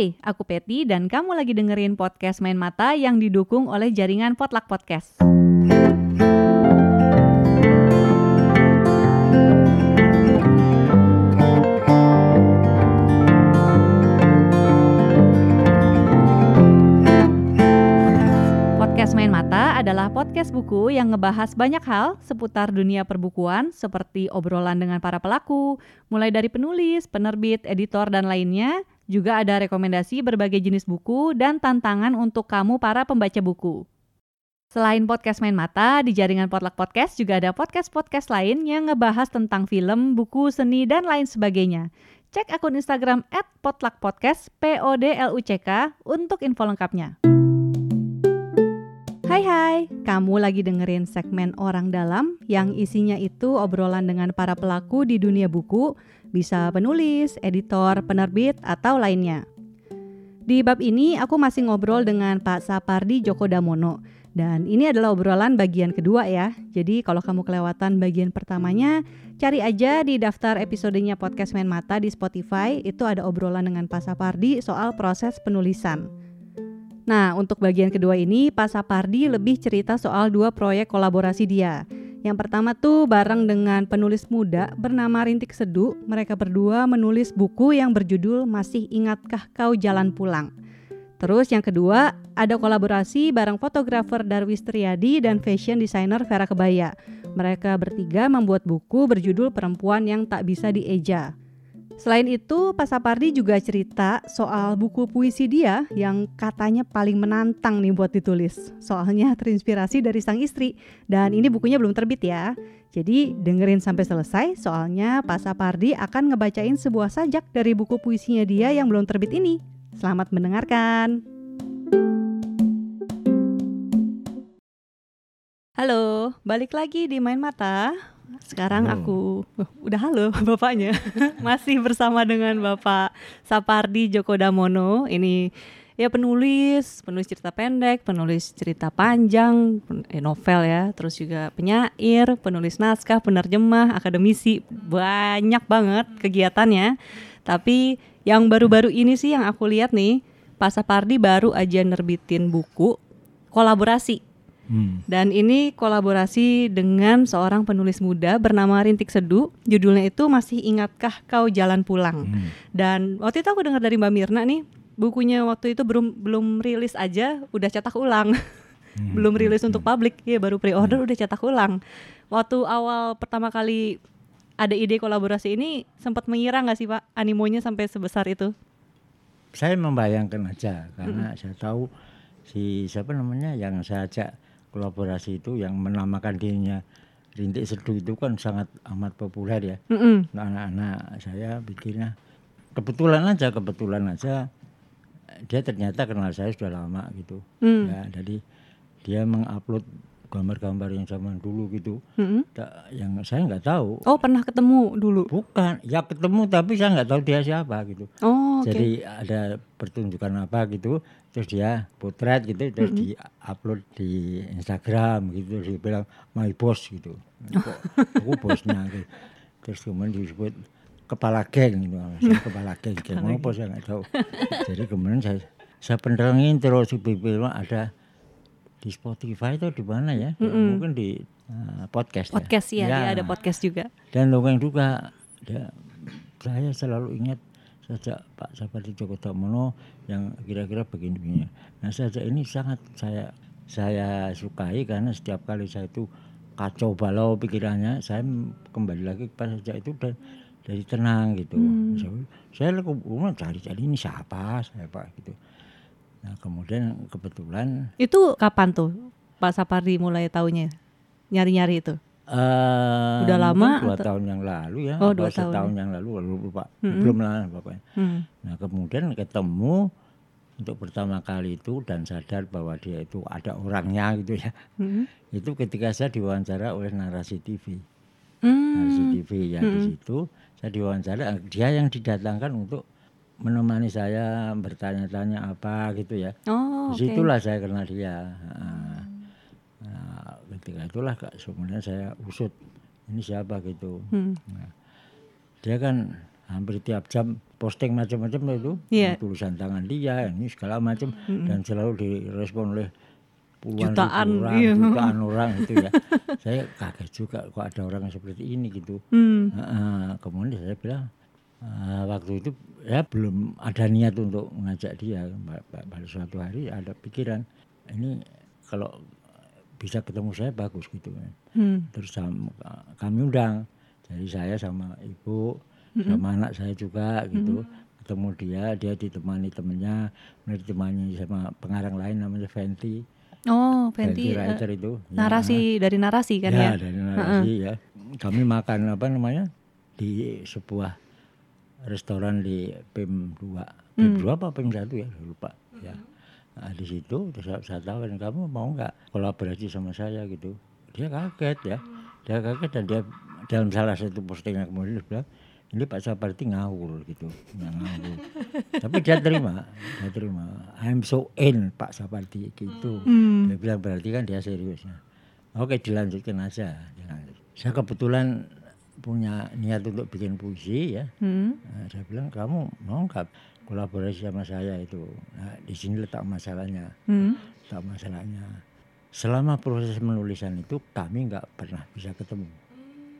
Hai, aku Peti dan kamu lagi dengerin podcast Main Mata yang didukung oleh jaringan Potluck Podcast. Podcast Main Mata adalah podcast buku yang ngebahas banyak hal seputar dunia perbukuan seperti obrolan dengan para pelaku, mulai dari penulis, penerbit, editor, dan lainnya. Juga ada rekomendasi berbagai jenis buku dan tantangan untuk kamu para pembaca buku. Selain podcast Main Mata, di jaringan Potluck Podcast juga ada podcast-podcast lain yang ngebahas tentang film, buku, seni, dan lain sebagainya. Cek akun Instagram at potluckpodcast, P-O-D-L-U-C-K, untuk info lengkapnya. Hai hai, kamu lagi dengerin segmen Orang Dalam yang isinya itu obrolan dengan para pelaku di dunia buku, bisa penulis, editor, penerbit, atau lainnya. Di bab ini aku masih ngobrol dengan Pak Sapardi Joko Damono dan ini adalah obrolan bagian kedua ya. Jadi kalau kamu kelewatan bagian pertamanya, cari aja di daftar episodenya podcast Main Mata di Spotify, itu ada obrolan dengan Pak Sapardi soal proses penulisan. Nah, untuk bagian kedua ini, Pak Sapardi lebih cerita soal dua proyek kolaborasi dia. Yang pertama tuh bareng dengan penulis muda bernama Rintik Seduh, mereka berdua menulis buku yang berjudul Masih Ingatkah Kau Jalan Pulang. Terus yang kedua, ada kolaborasi bareng fotografer Darwis Triadi dan fashion designer Vera Kebaya. Mereka bertiga membuat buku berjudul Perempuan yang Tak Bisa Dieja. Selain itu, Pak Sapardi juga cerita soal buku puisi dia yang katanya paling menantang nih buat ditulis. Soalnya terinspirasi dari sang istri dan ini bukunya belum terbit ya. Jadi dengerin sampai selesai soalnya Pak Sapardi akan ngebacain sebuah sajak dari buku puisinya dia yang belum terbit ini. Selamat mendengarkan. Halo, balik lagi di Main Mata. Sekarang Halo. aku oh, udah halo bapaknya. Masih bersama dengan Bapak Sapardi Djoko Damono. Ini ya penulis, penulis cerita pendek, penulis cerita panjang, pen- eh, novel ya, terus juga penyair, penulis naskah, penerjemah, akademisi, banyak banget kegiatannya. Tapi yang baru-baru ini sih yang aku lihat nih, Pak Sapardi baru aja nerbitin buku kolaborasi Hmm. dan ini kolaborasi dengan seorang penulis muda bernama Rintik Seduh. Judulnya itu Masih Ingatkah Kau Jalan Pulang. Hmm. Dan waktu itu aku dengar dari Mbak Mirna nih, bukunya waktu itu belum belum rilis aja udah cetak ulang. Hmm. belum rilis untuk publik, ya baru pre-order udah cetak ulang. Waktu awal pertama kali ada ide kolaborasi ini sempat mengira nggak sih Pak animonya sampai sebesar itu? Saya membayangkan aja karena saya tahu si siapa namanya yang saya ajak kolaborasi itu yang menamakan dirinya Rintik Seduh itu kan sangat amat populer ya. Mm-mm. Nah, anak-anak saya pikirnya kebetulan aja kebetulan aja dia ternyata kenal saya sudah lama gitu. Hmm. Ya, jadi dia mengupload gambar-gambar yang zaman dulu gitu. Mm-mm. Ta- Yang saya nggak tahu. Oh pernah ketemu dulu? Bukan, ya ketemu tapi saya nggak tahu dia siapa gitu. Oh oke. Jadi ada pertunjukan apa gitu, terus dia potret gitu, terus di upload di Instagram gitu, terus dia bilang my boss gitu, Kok aku bosnya gitu. Terus kemudian disebut kepala geng gitu, saya kepala geng, geng apa saya nggak tahu. Jadi kemudian saya saya penderengin terus di ada di Spotify itu di mana ya? Mungkin di uh, podcast. ya. Podcast ya, Ya. dia ada podcast juga. Dan dongeng juga, dia, saya selalu ingat sejak Pak Sapardi Djoko Damono yang kira-kira begini-begini. Nah sejak ini sangat saya saya sukai karena setiap kali saya itu kacau balau pikirannya, saya kembali lagi kepada sejak itu dan jadi tenang gitu. Saya, saya kemudian cari-cari ini siapa, siapa gitu. Nah kemudian kebetulan Itu kapan tuh Pak Sapardi mulai taunya nyari-nyari itu? eh Udah lama dua atau- tahun yang lalu ya, Oh, dua tahun setahun yang lalu, lalu lupa, belum lah pokoknya. Hmm. Nah kemudian ketemu untuk pertama kali itu dan sadar bahwa dia itu ada orangnya gitu ya. Hmm. Itu ketika saya diwawancara oleh narasi TV, Hmm. narasi TV yang di situ saya diwawancara, dia yang didatangkan untuk menemani saya bertanya-tanya apa gitu ya. Oh. Di situlah saya kenal dia. Nah, nah, ketika itulah Kak, kemudian saya usut ini siapa gitu. Hmm. Nah, dia kan hampir tiap jam posting macam-macam itu Iya. tulisan tangan dia ini segala macam dan selalu direspon oleh puluhan Jutaan, ribu orang, iya. jutaan orang itu ya. saya kaget juga kok ada orang yang seperti ini gitu. Hmm. Heeh, kemudian saya bilang eh, waktu itu ya belum ada niat untuk mengajak dia. Pada suatu hari ada pikiran ini kalau bisa ketemu saya bagus gitu. Hmm. Terus sam- kami undang. Jadi saya sama ibu sama anak saya juga gitu. Ketemu dia, dia ditemani temennya, ditemani sama pengarang lain namanya Fenty. Oh, Fenty Fenty. eh, writer itu. Ya. narasi dari narasi kan ya? dari narasi ya. Kami makan apa namanya di sebuah restoran di PIM 2. PIM 2 apa PIM 1 ya, lupa ya. Nah, di situ terus saya, saya tawarin kamu mau nggak kolaborasi sama saya gitu. Dia kaget ya. Dia kaget dan dia dalam salah satu postingan kemudian dia bilang ini Pak Saparti ngawur gitu, ngawur. Tapi dia terima, dia terima. I'm so in Pak Saparti gitu. Hmm. Dia bilang berarti kan dia serius. ya. Oke dilanjutkan aja. dilanjut. Saya kebetulan punya niat untuk bikin puisi ya. Hmm. Nah, saya bilang kamu mau nggak kolaborasi sama saya itu. Nah, di sini letak masalahnya. Hmm. Letak masalahnya. Selama proses menulisan itu kami nggak pernah bisa ketemu.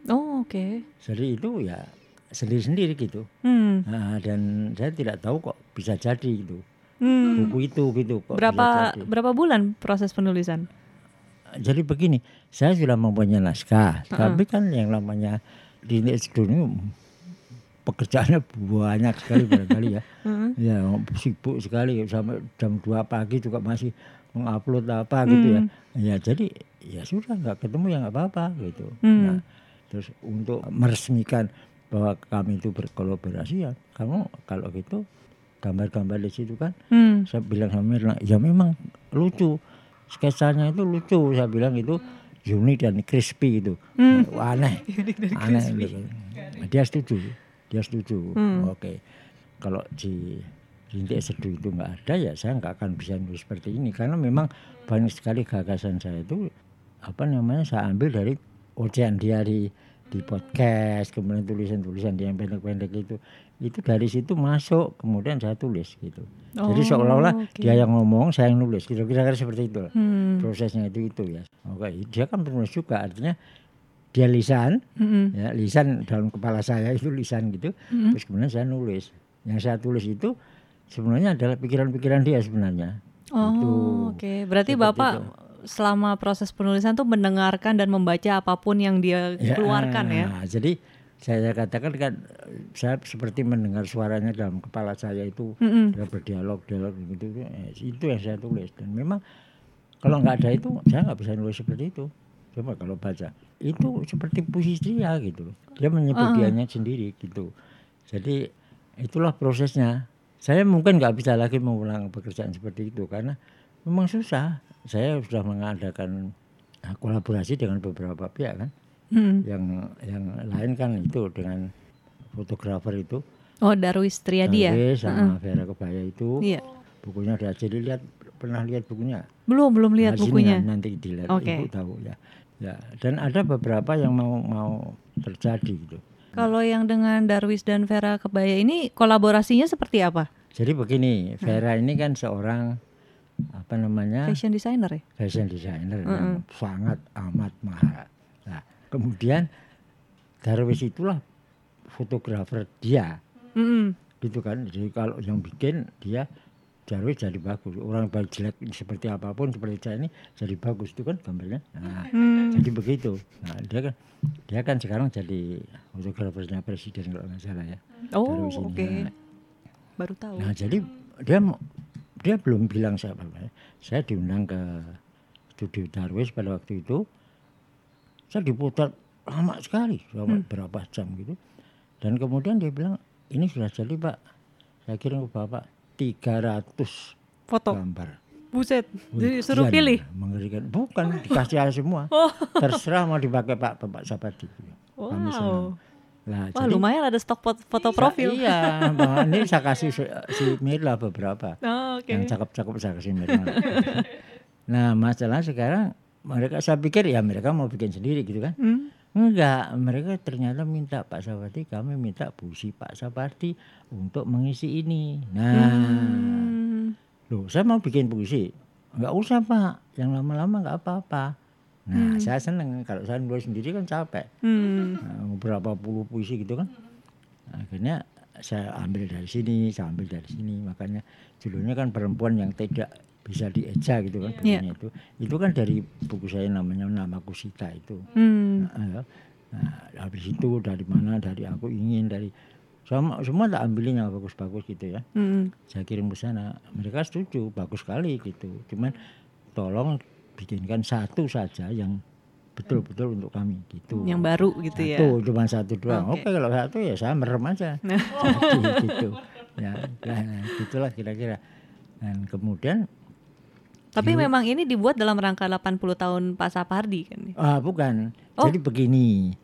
Oh, oke. Jadi itu ya sendiri-sendiri gitu. Hmm. Nah, dan saya tidak tahu kok bisa jadi gitu. Hmm. Buku itu gitu kok Berapa berapa bulan proses penulisan? jadi begini, saya sudah mempunyai naskah, tapi kan yang namanya di studio ini pekerjaannya banyak sekali barangkali ya. Heeh. Ya sibuk sekali sampai jam 2 pagi juga masih mengupload apa gitu ya. Ya jadi ya sudah nggak ketemu ya nggak apa-apa gitu. Hmm. Nah, terus untuk meresmikan bahwa kami itu berkolaborasi ya, kamu kalau gitu gambar-gambar di situ kan Hmm. saya bilang sama Mirna, ya memang lucu. Sketsanya itu lucu, saya bilang itu unik dan crispy itu. Hmm. Wah, aneh. aneh gitu. Dia setuju, dia setuju. Hmm. Oke. Kalau di rintik seduh itu nggak ada ya saya nggak akan bisa nulis seperti ini karena memang banyak sekali gagasan saya itu apa namanya saya ambil dari ocehan dia di podcast kemudian tulisan-tulisan yang pendek-pendek itu itu dari situ masuk kemudian saya tulis gitu jadi Oh, seolah-olah oke. dia yang ngomong saya yang nulis kira-kira seperti itu Hmm. prosesnya itu itu ya oke dia kan penulis juga artinya dia lisan Hmm. ya lisan dalam kepala saya itu lisan gitu Hmm. terus kemudian saya nulis yang saya tulis itu sebenarnya adalah pikiran-pikiran dia sebenarnya Oh, Itu. oke. Berarti Seperti Bapak itu. Selama proses penulisan tuh mendengarkan dan membaca apa pun yang dia keluarkan ya. nah, jadi saya katakan kan saya seperti mendengar suaranya dalam kepala saya itu Mm-mm. dia berdialog dialog gitu eh, itu yang saya tulis. Dan memang kalau nggak ada itu saya nggak bisa nulis seperti itu. Coba kalau baca itu seperti puisi dia gitu. Dia menyebut dianya sendiri gitu. Jadi itulah prosesnya. Saya mungkin nggak bisa lagi mengulang pekerjaan seperti itu karena memang susah saya sudah mengadakan nah, kolaborasi dengan beberapa pihak kan Hmm. yang yang lain kan itu dengan fotografer itu Oh, Darwis Triadi ya? Sama Vera Kebaya itu Iya. bukunya udah jadi lihat pernah lihat bukunya Belum, belum lihat Nah, sini bukunya. ya, nanti dilihat Oke. ibu tahu ya ya dan ada beberapa yang mau mau terjadi gitu Kalau yang dengan Darwis dan Vera Kebaya ini kolaborasinya seperti apa? jadi begini Vera ini kan seorang apa namanya Fashion designer ya? fashion designer yang sangat amat mahal nah kemudian Darwis itulah fotografer dia Mm-mm. gitu kan jadi kalau yang bikin dia Darwis jadi bagus orang baik jelek seperti apa pun seperti saya ini jadi bagus itu kan gambarnya nah Hmm. jadi begitu nah dia kan dia kan sekarang jadi fotografernya presiden kalau nggak salah ya Oh, oke. Nah, Baru tahu. nah jadi dia mau- dia belum bilang siapa saya diundang ke studio Darwis pada waktu itu saya diputar lama sekali selama berapa jam gitu dan kemudian dia bilang ini sudah jadi pak saya kirim ke bapak 300 Foto. gambar Buset. Jadi suruh Ujian, pilih. mengerikan bukan dikasih semua Oh. terserah mau dipakai pak bapak Kami senang. Wow. Nah, Wah, lumayan ada stok foto Sa- profil. Iya, Mbak, ini saya kasih si, si Mirla beberapa. Oh, oke. Yang cakep-cakep saya kasih Mirla. nah, masalah sekarang mereka saya pikir ya mereka mau bikin sendiri gitu kan. Hmm. Enggak, mereka ternyata minta Pak Sapardi, kami minta puisi Pak Sapardi untuk mengisi ini. Nah, Hmm. loh saya mau bikin puisi. Enggak usah Pak, yang lama-lama enggak apa-apa. Nah, saya seneng kalau saya nulis sendiri kan capek. Hmm. Nah, berapa puluh puisi gitu kan. Akhirnya saya ambil dari sini, saya ambil dari sini. Makanya judulnya kan perempuan yang tidak bisa dieja gitu kan bukunya itu. Itu kan dari buku saya namanya Namaku Sita itu. Hmm. Nah, ya. nah, habis itu dari mana? Dari aku ingin dari sama semua tak ambilin yang bagus-bagus gitu ya. Hmm. Saya kirim ke sana. Mereka setuju, bagus sekali gitu. Cuman tolong bikinkan satu saja yang betul-betul untuk kami gitu. Yang baru gitu ya. Satu, cuma satu doang. Oke. Oke, kalau satu ya saya merem aja. Jadi gitu. Ya, nah, gitulah kira-kira. Dan kemudian Tapi memang ini dibuat dalam rangka 80 tahun Pak Sapardi kan. ah bukan. Oh. Jadi begini.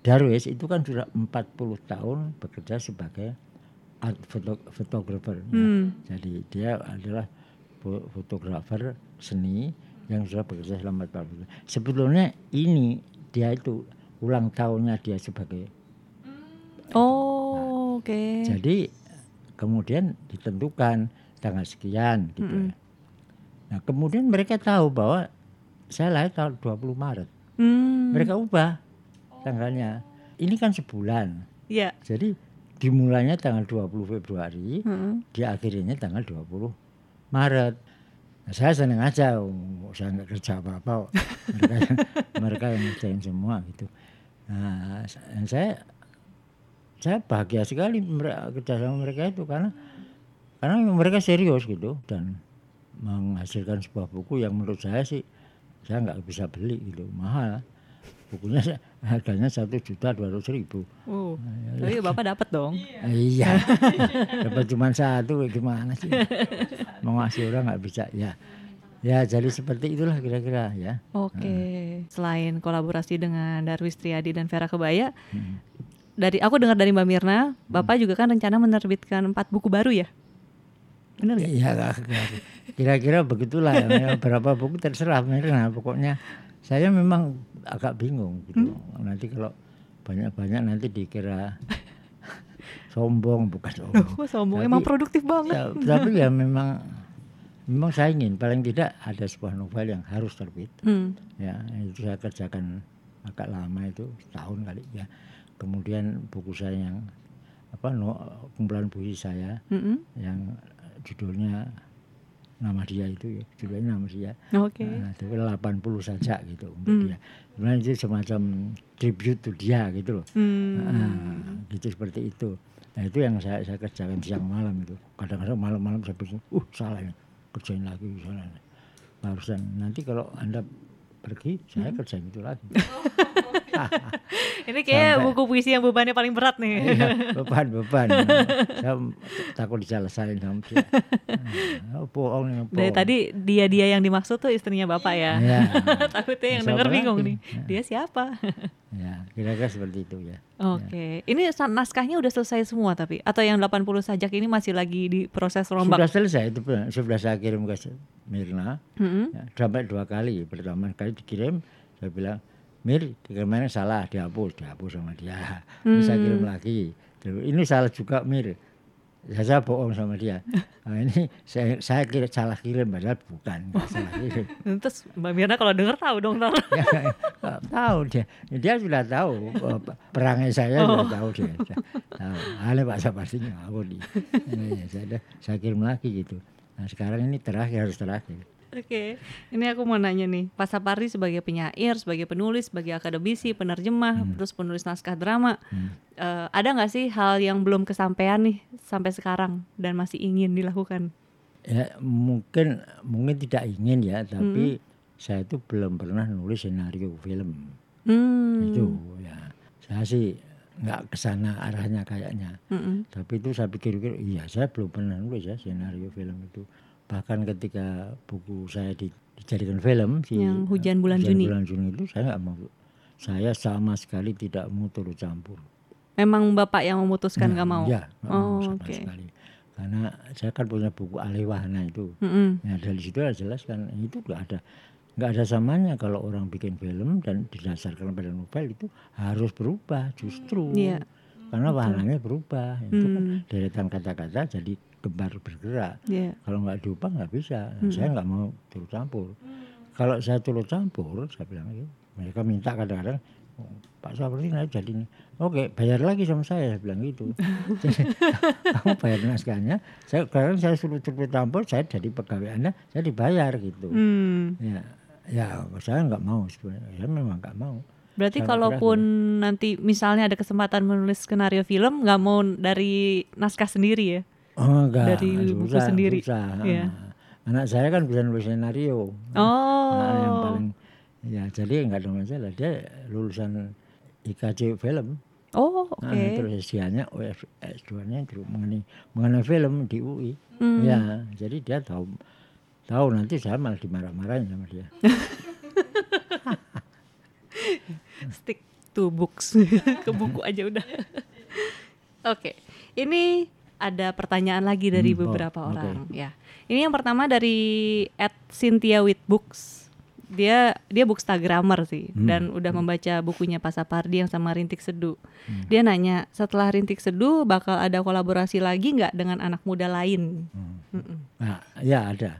Darwis itu kan sudah 40 tahun bekerja sebagai art foto- fotografer. ya. Hmm. Jadi dia adalah fo- fotografer seni yang sudah bekerja selama 40 tahun. Sebetulnya ini dia itu ulang tahunnya dia sebagai Oh, oke. Jadi kemudian ditentukan tanggal sekian gitu. Mm-mm. ya. Nah, kemudian mereka tahu bahwa saya lahir tanggal 20 Maret. Hmm. Mereka ubah tanggalnya. Ini kan sebulan. Ya. Jadi dimulainya tanggal 20 Februari, Hmm. diakhirinya tanggal 20 Maret. Nah, saya senang aja, oh, saya nggak kerja apa-apa. Mereka, mereka yang ngerjain semua gitu. Nah, saya saya bahagia sekali mereka, kerja sama mereka itu karena karena mereka serius gitu dan menghasilkan sebuah buku yang menurut saya sih saya nggak bisa beli gitu mahal bukunya harganya satu juta dua ratus ribu Oh. Tapi Bapak dapat dong. iya dapat cuma satu gimana sih mau ngasih orang nggak bisa ya ya jadi seperti itulah kira-kira ya Oke. Selain kolaborasi dengan Darwis Triadi dan Vera Kebaya, Hmm. dari aku dengar dari Mbak Mirna, Bapak juga kan rencana menerbitkan empat buku baru ya? Benar nggak? Iya, kira-kira begitulah. Ya, berapa buku terserah Mirna. Pokoknya saya memang agak bingung gitu. Nanti kalau banyak-banyak nanti dikira sombong, bukan sombong. Oh, sombong. Tapi- Emang produktif banget. Ya, tapi ya memang memang saya ingin paling tidak ada sebuah novel yang harus terbit. Hmm. Ya, itu saya kerjakan agak lama itu setahun kali ya. Kemudian buku saya yang apa no, kumpulan puisi saya Mm-mm. yang judulnya nama dia itu ya judulnya nama dia Oke. nah, tapi 80 saja gitu untuk Hmm. dia sebenarnya itu semacam tribute to dia gitu loh Hmm. Nah, gitu seperti itu nah itu yang saya saya kerjakan siang malam itu kadang-kadang malam-malam saya pikir uh salah ya kerjain lagi salah barusan nanti kalau anda pergi saya Hmm. kerjain itu lagi Ini kayak Sampai- buku puisi yang bebannya paling berat nih. Iya, beban beban saya takut disalahin sama dia Ah, bohong nih Dari bohong. tadi dia-dia yang dimaksud tuh istrinya Bapak ya. ya Takutnya yang denger bingung nih. Ya. Dia siapa? ya kira-kira seperti itu ya Oke. Ini sa- naskahnya udah selesai semua tapi atau yang 80 sajak ini masih lagi di proses rombak? sudah selesai itu sudah saya kirim ke Mirna Mm-mm. ya, sampai dua kali pertama kali dikirim saya bilang Mir kirimannya salah dihapus dihapus sama dia. Ini saya kirim lagi. Ini salah juga Mir. Ya, saya bohong sama dia. Nah, ini saya saya kira salah kirim padahal bukan. Salah kirim. Terus Mbak Mirna kalau denger tahu dong ntar. ya, nggak tahu dia. Dia sudah tahu eh, perangai saya sudah tahu dia. Tahu. Aneh pak pastinya aku di ya, saya, saya kirim lagi gitu. Nah sekarang ini terakhir harus terakhir Oke, ini aku mau nanya nih, Pak Sapardi sebagai penyair, sebagai penulis, sebagai akademisi, penerjemah, terus penulis naskah drama, Hmm. eh, ada nggak sih hal yang belum kesampaian nih sampai sekarang dan masih ingin dilakukan? ya mungkin mungkin tidak ingin ya tapi saya itu belum pernah nulis senario film Hmm. itu ya saya sih nggak ke sana arahnya kayaknya Mm-mm. tapi itu saya pikir-pikir iya saya belum pernah nulis ya senario film itu bahkan ketika buku saya di- dijadikan film si Yang Hujan Bulan Hujan Juni. bulan Juni itu saya nggak mau saya sama sekali tidak mau turut campur Memang Bapak yang memutuskan nggak mau? ya nggak Oh, mau sama oke. sekali karena saya kan punya buku Alewahana itu Mm-mm. Ya dari situ jelas kan itu nggak ada nggak ada samanya kalau orang bikin film dan didasarkan pada novel itu harus berubah justru. Iya. Karena wahananya berubah. Itu kan Hmm. deretan kata-kata jadi gembar bergerak. Iya. Kalau nggak diubah nggak bisa. Saya nggak mau turut campur. Kalau saya turut campur, saya bilang gitu. Mereka minta kadang-kadang, "Oh, Pak Sapardi nggak jadi ini. Oke, bayar lagi sama saya, saya bilang gitu. Jadi, kamu bayar naskahnya, saya sekarang saya suruh turut campur, saya jadi pegawai Anda, saya dibayar gitu. Hmm. Ya, ya saya nggak mau sebenarnya. Saya memang nggak mau. Berarti Sangat kalaupun nanti misalnya ada kesempatan menulis skenario film, nggak mau dari naskah sendiri ya? Oh enggak, Dari buku susah, sendiri. susah. Iya. Anak saya kan bisa nulis skenario. Oh. Nah, yang paling ya jadi nggak ada masalah dia lulusan IKJ film Oh, oke. nah, terus S2-nya S2-nya itu mengenai mengenai film di UI Hmm. ya jadi dia tahu tahu nanti saya malah dimarah-marahin sama dia Stick to books. Ke buku aja udah. Oke. Ini ada pertanyaan lagi dari Hmm, oh, beberapa oke. orang ya. Ini yang pertama dari at Cynthia with Books. Dia dia bookstagrammer sih Hmm. dan udah membaca bukunya Pak Sapardi yang sama Rintik Seduh. Dia nanya, setelah Rintik Seduh bakal ada kolaborasi lagi nggak dengan anak muda lain? Hmm. Nah ya ada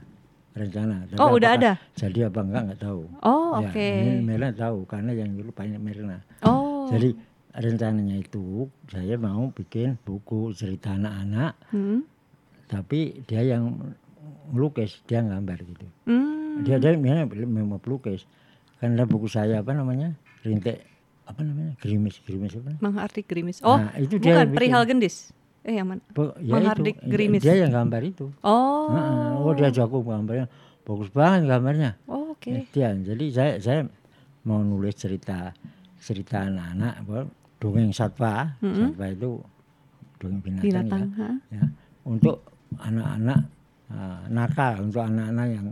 rencana Tapi Oh, udah ada? jadi apa enggak nggak tahu Oh, Ya, oke. ini Mirna tahu karena yang dulu banyak Mirna Oh. Jadi rencananya itu saya mau bikin buku cerita anak-anak, Hmm. tapi dia yang melukis, dia gambar gitu. Hmm. Dia dia memang memang pelukis. Karena buku saya apa namanya rintik apa namanya gerimis gerimis apa? Menghardik Gerimis. Oh, Nah, itu dia bukan. Perihal Gendis. Eh, yang mana? Po- ya Menghardik itu, gerimis. Dia yang gambar itu. Oh. Heeh, Oh dia jago gambarnya, bagus banget gambarnya. Oh, oke. Eh, Dia, jadi saya saya mau nulis cerita cerita anak-anak apa, dongeng satwa, satwa itu dongeng binatang, Binatang, ya, ha? ya, untuk anak-anak ah, nakal, untuk anak-anak yang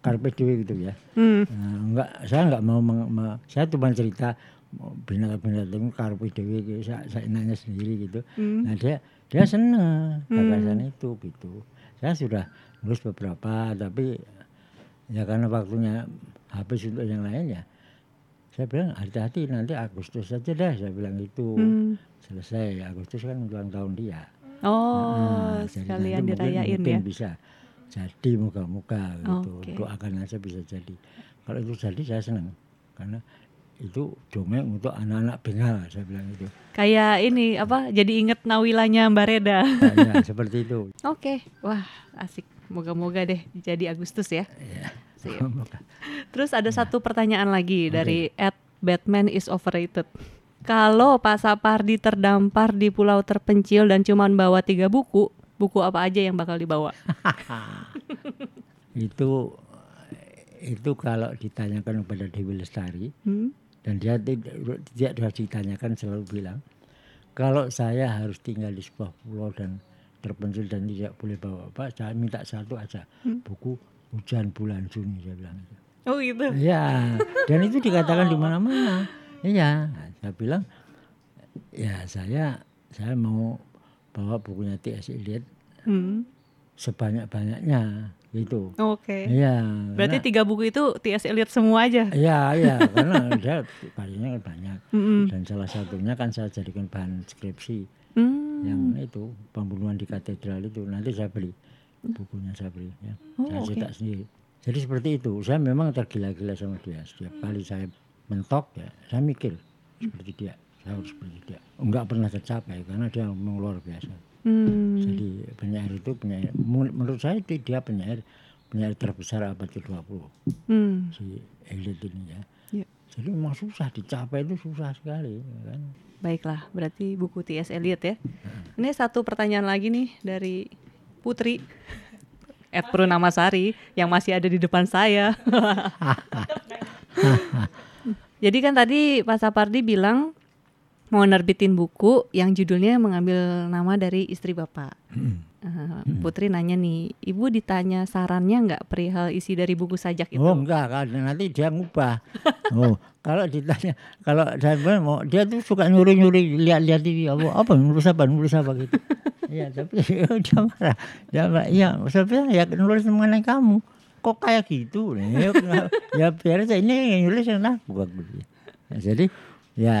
karpe diem gitu ya. Hmm. Nah, enggak, saya enggak mau, meng- me- saya cuma cerita binatang-binatang karpe dewi gitu, saya, saya enaknya sendiri gitu. Hmm. Nah dia dia seneng gagasan itu gitu. Saya sudah nulis beberapa tapi ya karena waktunya habis untuk yang lain ya. Saya bilang hati-hati nanti Agustus saja dah saya bilang itu Hmm. selesai Agustus kan ulang tahun dia. Oh, Nah, sekalian mungkin- dirayain mungkin ya. bisa jadi moga-moga gitu. Oke. Doakan aja bisa jadi. Kalau itu jadi saya senang karena itu dongeng untuk anak-anak bengal saya bilang itu. Kayak ini apa? Jadi inget nawilanya Mbak Reda. Nah, ya, seperti itu. Oke, wah asik. Moga-moga deh jadi Agustus ya. Ya. Terus ada satu pertanyaan lagi dari at Batman is overrated. Kalau Pak Sapardi terdampar di pulau terpencil dan cuman bawa tiga buku, buku apa aja yang bakal dibawa? itu itu kalau ditanyakan kepada Dewi Lestari Hmm? dan dia tidak tidak harus ditanyakan selalu bilang kalau saya harus tinggal di sebuah pulau dan terpencil dan tidak boleh bawa apa saya minta satu aja buku hujan bulan Juni saya bilang itu. Oh gitu. Iya, dan itu dikatakan di mana-mana. Iya, saya bilang ya saya saya mau bawa bukunya T.S. Eliot Hmm. sebanyak-banyaknya gitu. Oke. Iya. Berarti tiga buku itu T.S. Eliot semua aja. Iya, iya, karena dia karyanya kan banyak. Mm-mm. Dan salah satunya kan saya jadikan bahan skripsi Hmm. yang itu pembunuhan di katedral itu. Nanti saya beli bukunya saya beli ya. Oh, saya oke. cetak sendiri. Jadi seperti itu. Saya memang tergila-gila sama dia. Setiap kali saya mentok ya, saya mikir seperti dia. Saya harus seperti dia. Enggak pernah tercapai karena dia memang luar biasa. Hmm. Jadi penyair itu penyair men- menurut saya itu dia penyair penyair terbesar abad ke-20 Hmm. si Eliot ini ya. Ya. Jadi memang susah dicapai itu susah sekali ya kan. Baiklah, berarti buku T.S. Eliot ya. Ini satu pertanyaan lagi nih dari Putri. Ed Purnamasari yang masih ada di depan saya. Jadi kan tadi Pak Sapardi bilang mau nerbitin buku yang judulnya mengambil nama dari istri Bapak. Eh, Putri nanya nih, Ibu ditanya sarannya nggak perihal isi dari buku sajak itu? Oh enggak nanti dia ngubah. oh kalau ditanya kalau saya bilang mau dia tuh suka nyuri nyuri lihat-lihat TV apa apa nulis apa nulis apa gitu. Iya tapi dia marah. Dia marah. Iya saya bilang ya nulis mengenai kamu. kok kayak gitu ya, ya biar aja ini yang nulis yang aku nah, jadi ya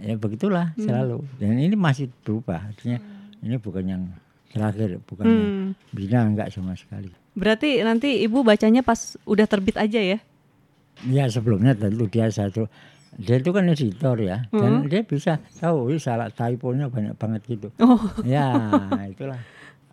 ya begitulah Hmm. selalu dan ini masih berubah artinya ini bukan yang terakhir bukan yang Hmm. bina enggak sama sekali Berarti nanti ibu bacanya pas udah terbit aja ya? Ya sebelumnya tentu dia satu dia itu kan editor ya dan dia bisa tahu "Ih, salah typonya banyak banget gitu Oh, ya itulah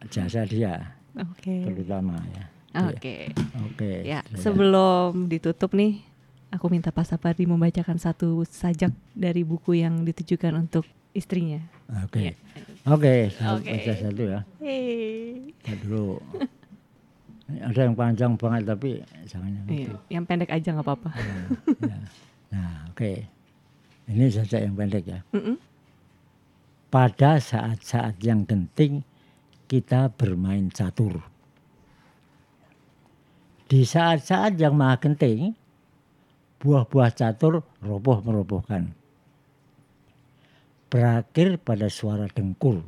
jasa dia oke. terutama ya Oke. oke Ya, saya- sebelum ditutup nih, aku minta Pak Sapardi membacakan satu sajak dari buku yang ditujukan untuk istrinya. Oke. Oke, saya Oke. baca satu ya. Hei. Lihat dulu. Ada yang panjang banget tapi jangan yang Iya, yang pendek aja nggak apa-apa. ya. Nah, oke. Ini saja yang pendek ya. Mm-mm. Pada saat-saat yang genting kita bermain catur. Di saat-saat yang maha genting, buah-buah catur roboh merobohkan. Berakhir pada suara dengkur,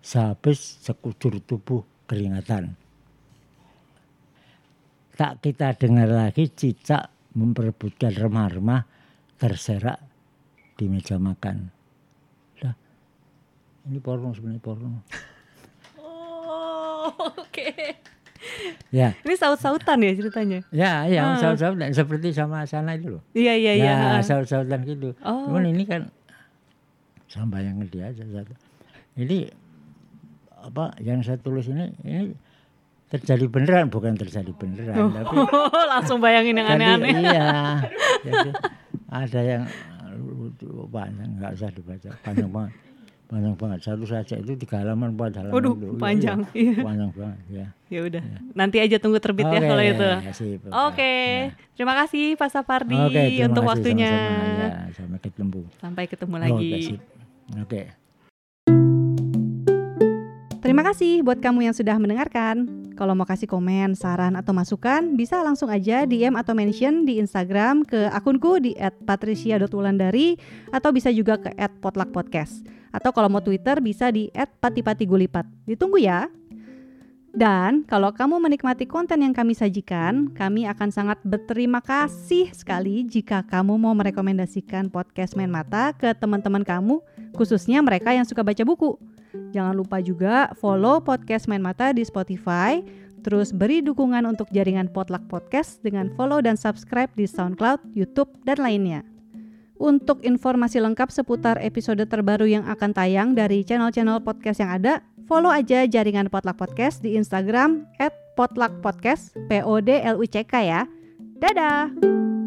sehabis sekujur tubuh keringatan. Tak kita dengar lagi cicak memperebutkan remah-remah terserak di meja makan. Lah, ini porno sebenarnya porno. Oh, oke. Ya, Ini saut-sautan ya ceritanya? ya, ya, Ah. saut-sautan seperti sama sana itu loh. Iya, iya, iya. ya, ha. saut-sautan gitu. Oh. Cuman ini kan sama yang dia aja satu. Ini apa yang saya tulis ini ini terjadi beneran bukan terjadi beneran tapi Oh, langsung bayangin yang aneh-aneh. iya. Jadi ada yang panjang nggak usah dibaca panjang banget panjang banget satu saja itu tiga halaman empat halaman Waduh, itu. Iya, panjang. iya. Iya. panjang banget ya Ya udah, nanti aja tunggu terbit ya Oke, kalau itu. Oke, terima kasih Pak Sapardi Oke, terima untuk kasih waktunya. sama-sama. Ya, sampai ketemu Sampai ketemu Oke, lagi. sip. oke Terima kasih buat kamu yang sudah mendengarkan. Kalau mau kasih komen, saran, atau masukan, bisa langsung aja DM atau mention di Instagram ke akunku di @patricia.wulandari atau bisa juga ke @potluckpodcast. Atau kalau mau Twitter bisa di @patipatigulipat. Ditunggu ya. Dan kalau kamu menikmati konten yang kami sajikan, kami akan sangat berterima kasih sekali jika kamu mau merekomendasikan podcast Main Mata ke teman-teman kamu, khususnya mereka yang suka baca buku. Jangan lupa juga follow podcast Main Mata di Spotify, terus beri dukungan untuk jaringan Potluck Podcast dengan follow dan subscribe di SoundCloud, YouTube, dan lainnya. Untuk informasi lengkap seputar episode terbaru yang akan tayang dari channel-channel podcast yang ada, follow aja jaringan Potluck Podcast di Instagram @potluckpodcast, P O D L U C K ya. Dadah.